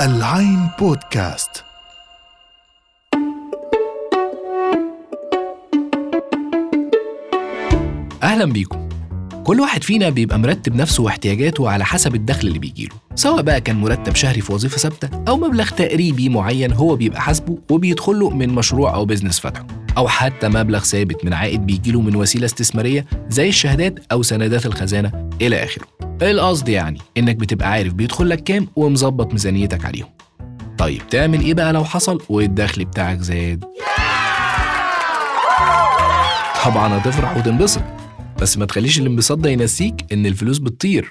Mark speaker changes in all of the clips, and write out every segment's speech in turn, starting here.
Speaker 1: العين بودكاست.
Speaker 2: أهلا بيكم. كل واحد فينا بيبقى مرتب نفسه واحتياجاته على حسب الدخل اللي بيجيله. سواء بقى كان مرتب شهري في وظيفة ثابتة أو مبلغ تقريبي معين هو بيبقى حاسبه وبيدخله من مشروع أو بيزنس فتحه. أو حتى مبلغ ثابت من عائد بيجيله من وسيلة استثمارية زي الشهادات أو سندات الخزانة إلى آخره. القصد يعني إنك بتبقى عارف بيدخل لك كام ومظبط ميزانيتك عليهم. طيب تعمل إيه بقى لو حصل والدخل بتاعك زاد؟ طبعا هتفرح وتنبسط. بس ما تخليش الانبساط ده ينسيك إن الفلوس بتطير.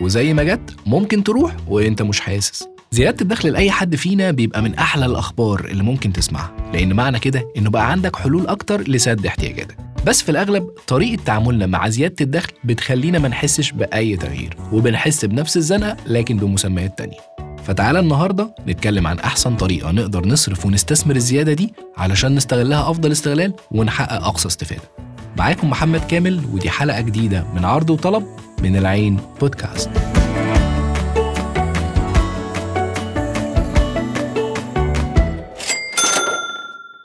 Speaker 2: وزي ما جت ممكن تروح وإنت مش حاسس. زيادة الدخل لأي حد فينا بيبقى من أحلى الأخبار اللي ممكن تسمعها. لأن معنى كده إنه بقى عندك حلول أكتر لسد احتياجاتك. بس في الأغلب طريقة تعاملنا مع زيادة الدخل بتخلينا ما نحسش بأي تغيير. وبنحس بنفس الزنقة لكن بمسميات تانية. فتعالى النهاردة نتكلم عن أحسن طريقة نقدر نصرف ونستثمر الزيادة دي علشان نستغلها أفضل استغلال ونحقق أقصى استفادة. معاكم محمد كامل ودي حلقة جديدة من عرض وطلب من العين بودكاست.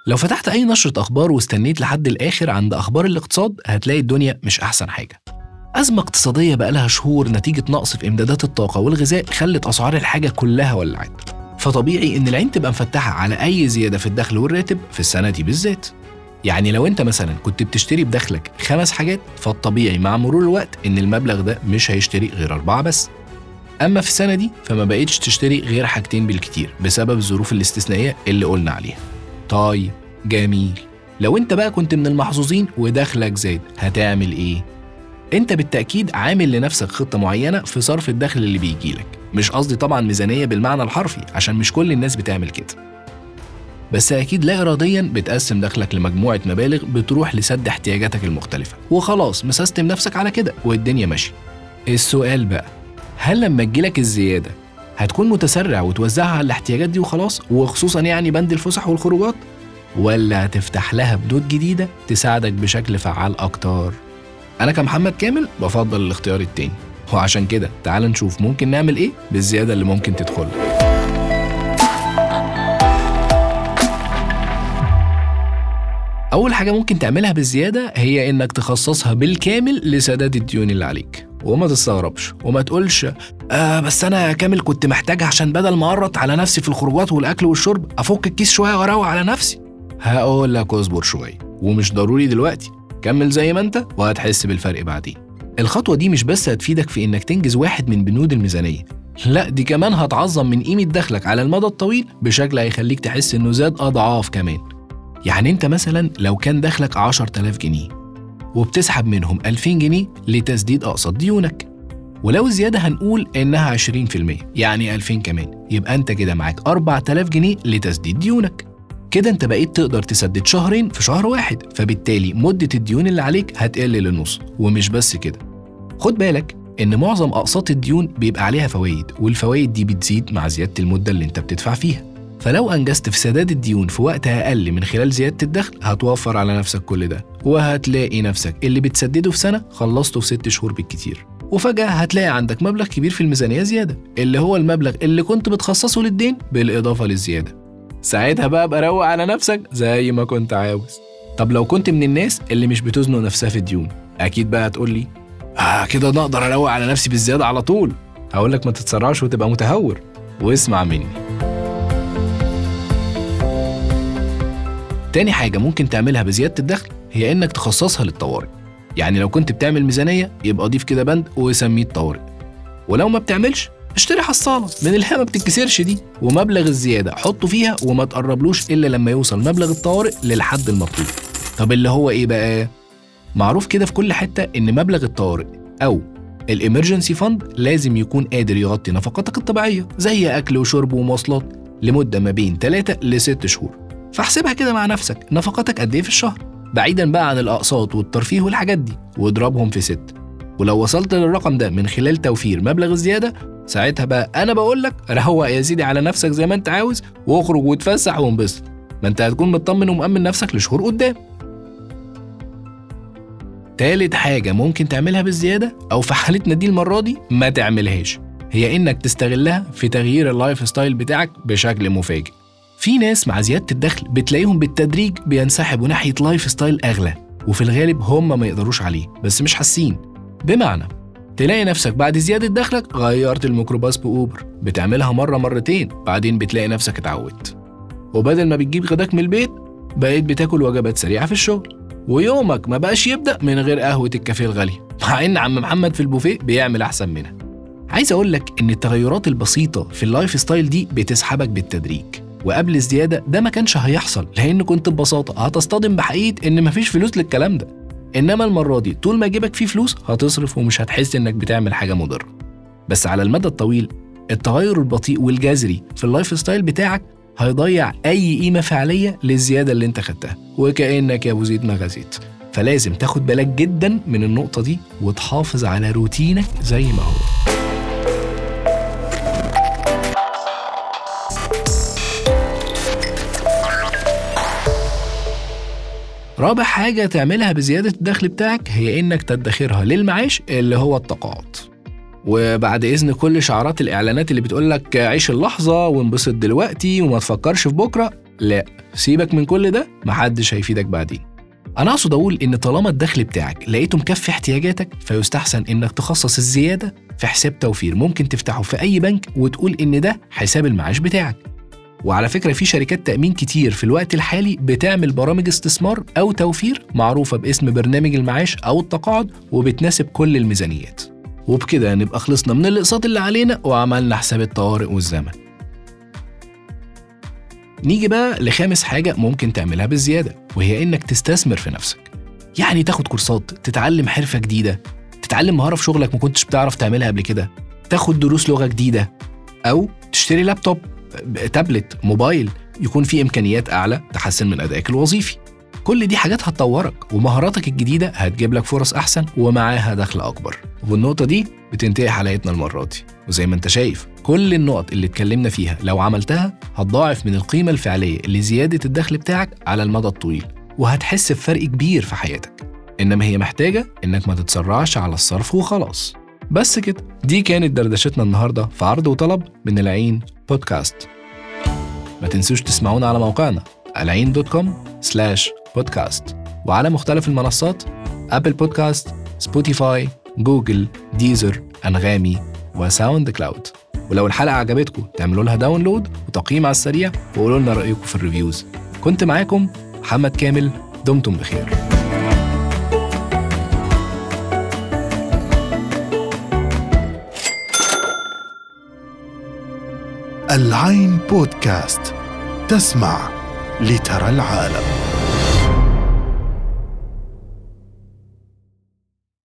Speaker 2: لو فتحت أي نشرة أخبار واستنيت لحد الآخر عند أخبار الاقتصاد هتلاقي الدنيا مش أحسن حاجة. أزمة اقتصادية بقالها شهور نتيجة نقص في إمدادات الطاقة والغذاء خلت أسعار الحاجة كلها ولعت. فطبيعي إن العين تبقى مفتحة على أي زيادة في الدخل والراتب في السنة دي بالذات. يعني لو انت مثلا كنت بتشتري بدخلك خمس حاجات فالطبيعي مع مرور الوقت إن المبلغ ده مش هيشتري غير أربعة بس. أما في السنة دي فما بقيتش تشتري غير حاجتين بالكتير بسبب الظروف الاستثنائية اللي قلنا عليها. طيب جميل. لو انت بقى كنت من المحظوظين ودخلك زاد هتعمل إيه؟ انت بالتأكيد عامل لنفسك خطة معينة في صرف الدخل اللي بيجيلك. مش قصدي طبعا ميزانية بالمعنى الحرفي عشان مش كل الناس بتعمل كده. بس أكيد لا إراديا بتقسم دخلك لمجموعة مبالغ بتروح لسد احتياجاتك المختلفة. وخلاص مسستم نفسك على كده والدنيا ماشية. السؤال بقى هل لما تجيلك الزيادة هتكون متسرع وتوزعها على الاحتياجات دي وخلاص؟ وخصوصا يعني بند الفسح والخروجات؟ ولا هتفتح لها بنود جديدة تساعدك بشكل فعال أكتر؟ أنا كمحمد كامل بفضل الاختيار التاني. وعشان كده تعال نشوف ممكن نعمل إيه بالزيادة اللي ممكن تدخل أول حاجة ممكن تعملها بالزيادة هي إنك تخصصها بالكامل لسداد الديون اللي عليك. وما تستغربش وما تقولش آه بس أنا كامل كنت محتاجها عشان بدل ما أقرط على نفسي في الخروجات والأكل والشرب أفك الكيس شوية وأروق على نفسي. هقول لك اصبر شوية ومش ضروري دلوقتي. كمل زي ما أنت وهتحس بالفرق بعدين. الخطوة دي مش بس هتفيدك في إنك تنجز واحد من بنود الميزانية لا دي كمان هتعظم من قيمة دخلك على المدى الطويل بشكل هيخليك تحس إنه زاد أضعاف كمان. يعني انت مثلا لو كان دخلك 10000 جنيه وبتسحب منهم 2000 جنيه لتسديد أقساط ديونك. ولو الزيادة هنقول إنها 20% يعني 2000 كمان. يبقى أنت كده معاك 4000 جنيه لتسديد ديونك. كده أنت بقيت تقدر تسدد شهرين في شهر واحد فبالتالي مدة الديون اللي عليك هتقل للنص. ومش بس كده. خد بالك إن معظم أقساط الديون بيبقى عليها فوايد والفوايد دي بتزيد مع زيادة المدة اللي أنت بتدفع فيها. فلو أنجزت في سداد الديون في وقت أقل من خلال زيادة الدخل هتوفر على نفسك كل ده وهتلاقي نفسك. اللي بتسدده في سنة خلصته في ست شهور بالكتير. وفجأة هتلاقي عندك مبلغ كبير في الميزانية زيادة اللي هو المبلغ اللي كنت بتخصصه للدين بالإضافة للزيادة. ساعتها بقى بروق على نفسك زي ما كنت عاوز. طب لو كنت من الناس اللي مش بتزنق نفسها في الديون أكيد بقى هتقول لي آه كده أنا أقدر أروق على نفسي بالزيادة على طول. هقول لك ما تتسرعش وتبقى متهور واسمع مني. تاني حاجة ممكن تعملها بزيادة الدخل هي إنك تخصصها للطوارئ. يعني لو كنت بتعمل ميزانية يبقى ضيف كده بند وسميه الطوارئ. ولو ما بتعملش اشتري حصالة من اللي ما بتتكسرش دي ومبلغ الزيادة حطه فيها وما تقربلوش إلا لما يوصل مبلغ الطوارئ للحد المطلوب. طب اللي هو إيه بقى؟ معروف كده في كل حتة إن مبلغ الطوارئ أو الإمرجنسي فند لازم يكون قادر يغطي نفقاتك الطبيعية زي أكل وشرب ومواصلات لمدة ما بين 3 ل 6 شهور. فاحسبها كده مع نفسك نفقاتك قد إيه في الشهر؟ بعيدا بقى عن الأقساط والترفيه والحاجات دي واضربهم في ست. ولو وصلت للرقم ده من خلال توفير مبلغ الزياده ساعتها بقى أنا بقول لك روق يا سيدي على نفسك زي ما أنت عاوز واخرج واتفسح وانبسط. ما أنت هتكون مطمن ومأمن نفسك لشهور قدام. تالت حاجة ممكن تعملها بالزيادة أو في حالتنا دي المرة دي ما تعملهاش. هي إنك تستغلها في تغيير ال lifestyle بتاعك بشكل مفاجئ. في ناس مع زيادة الدخل بتلاقيهم بالتدريج بينسحبوا ناحية lifestyle أغلى وفي الغالب هم ما يقدروش عليه بس مش حاسين. بمعنى تلاقي نفسك بعد زيادة دخلك غيرت الميكروباص ب Uber بتعملها مرة مرتين بعدين بتلاقي نفسك اتعودت. وبدل ما بتجيب غداك من البيت بقيت بتاكل وجبات سريعة في الشغل. ويومك ما بقاش يبدأ من غير قهوة الكافيه الغالية مع إن عم محمد في البوفيه بيعمل أحسن منها. عايز أقول لك إن التغيرات البسيطة في ال lifestyle دي بتسحبك بالتدريج. وقبل الزيادة ده ما كانش هيحصل لأن كنت ببساطة هتصطدم بحقيقة إن مفيش فلوس للكلام ده. إنما المرة دي طول ما جيبك فيه فلوس هتصرف ومش هتحس إنك بتعمل حاجة مضرة. بس على المدى الطويل التغير البطيء والجذري في ال lifestyle بتاعك هيضيع أي قيمة فعلية للزيادة اللي أنت خدتها. وكأنك يا أبو زيد ما غزيت. فلازم تاخد بالك جدا من النقطة دي وتحافظ على روتينك زي ما هو. رابع حاجة تعملها بزيادة الدخل بتاعك هي إنك تدخرها للمعاش اللي هو التقاعد وبعد إذن كل شعارات الإعلانات اللي بتقولك عيش اللحظة وانبسط دلوقتي وما تفكرش في بكرة لا. سيبك من كل ده محدش هيفيدك بعدين. أنا أقصد أقول إن طالما الدخل بتاعك لقيته مكفي احتياجاتك فيستحسن إنك تخصص الزيادة في حساب توفير ممكن تفتحه في أي بنك وتقول إن ده حساب المعاش بتاعك. وعلى فكرة في شركات تأمين كتير في الوقت الحالي بتعمل برامج استثمار أو توفير معروفة باسم برنامج المعاش أو التقاعد وبتناسب كل الميزانيات. وبكده نبقى خلصنا من الأقساط اللي علينا وعملنا حساب الطوارئ والزمن. نيجي بقى لخامس حاجة ممكن تعملها بالزيادة وهي إنك تستثمر في نفسك. يعني تاخد كورسات تتعلم حرفة جديدة تتعلم مهارة في شغلك ما كنتش بتعرف تعملها قبل كده تاخد دروس لغة جديدة أو تشتري لابتوب. تابلت موبايل يكون فيه إمكانيات أعلى تحسن من أدائك الوظيفي. كل دي حاجات هتطورك ومهاراتك الجديدة هتجيب لك فرص أحسن ومعاها دخل أكبر. وبالنقطة دي بتنتهي حلقتنا المرة دي. وزي ما انت شايف كل النقط اللي اتكلمنا فيها لو عملتها هتضاعف من القيمة الفعلية لزيادة الدخل بتاعك على المدى الطويل وهتحس بفرق كبير في حياتك. إنما هي محتاجة إنك ما تتسرعش على الصرف وخلاص. بس كده. دي كانت دردشتنا النهاردة في عرض وطلب من العين بودكاست. ما تنسوش تسمعونا على موقعنا العين dot com slash podcast وعلى مختلف المنصات Apple Podcast Spotify Google Deezer Anghami و SoundCloud ولو الحلقة عجبتكم تعملوا لها download وتقييم على السريع وقولوا لنا رأيكم في ال reviews كنت معاكم محمد كامل دمتم بخير.
Speaker 1: العين بودكاست تسمع لترى العالم.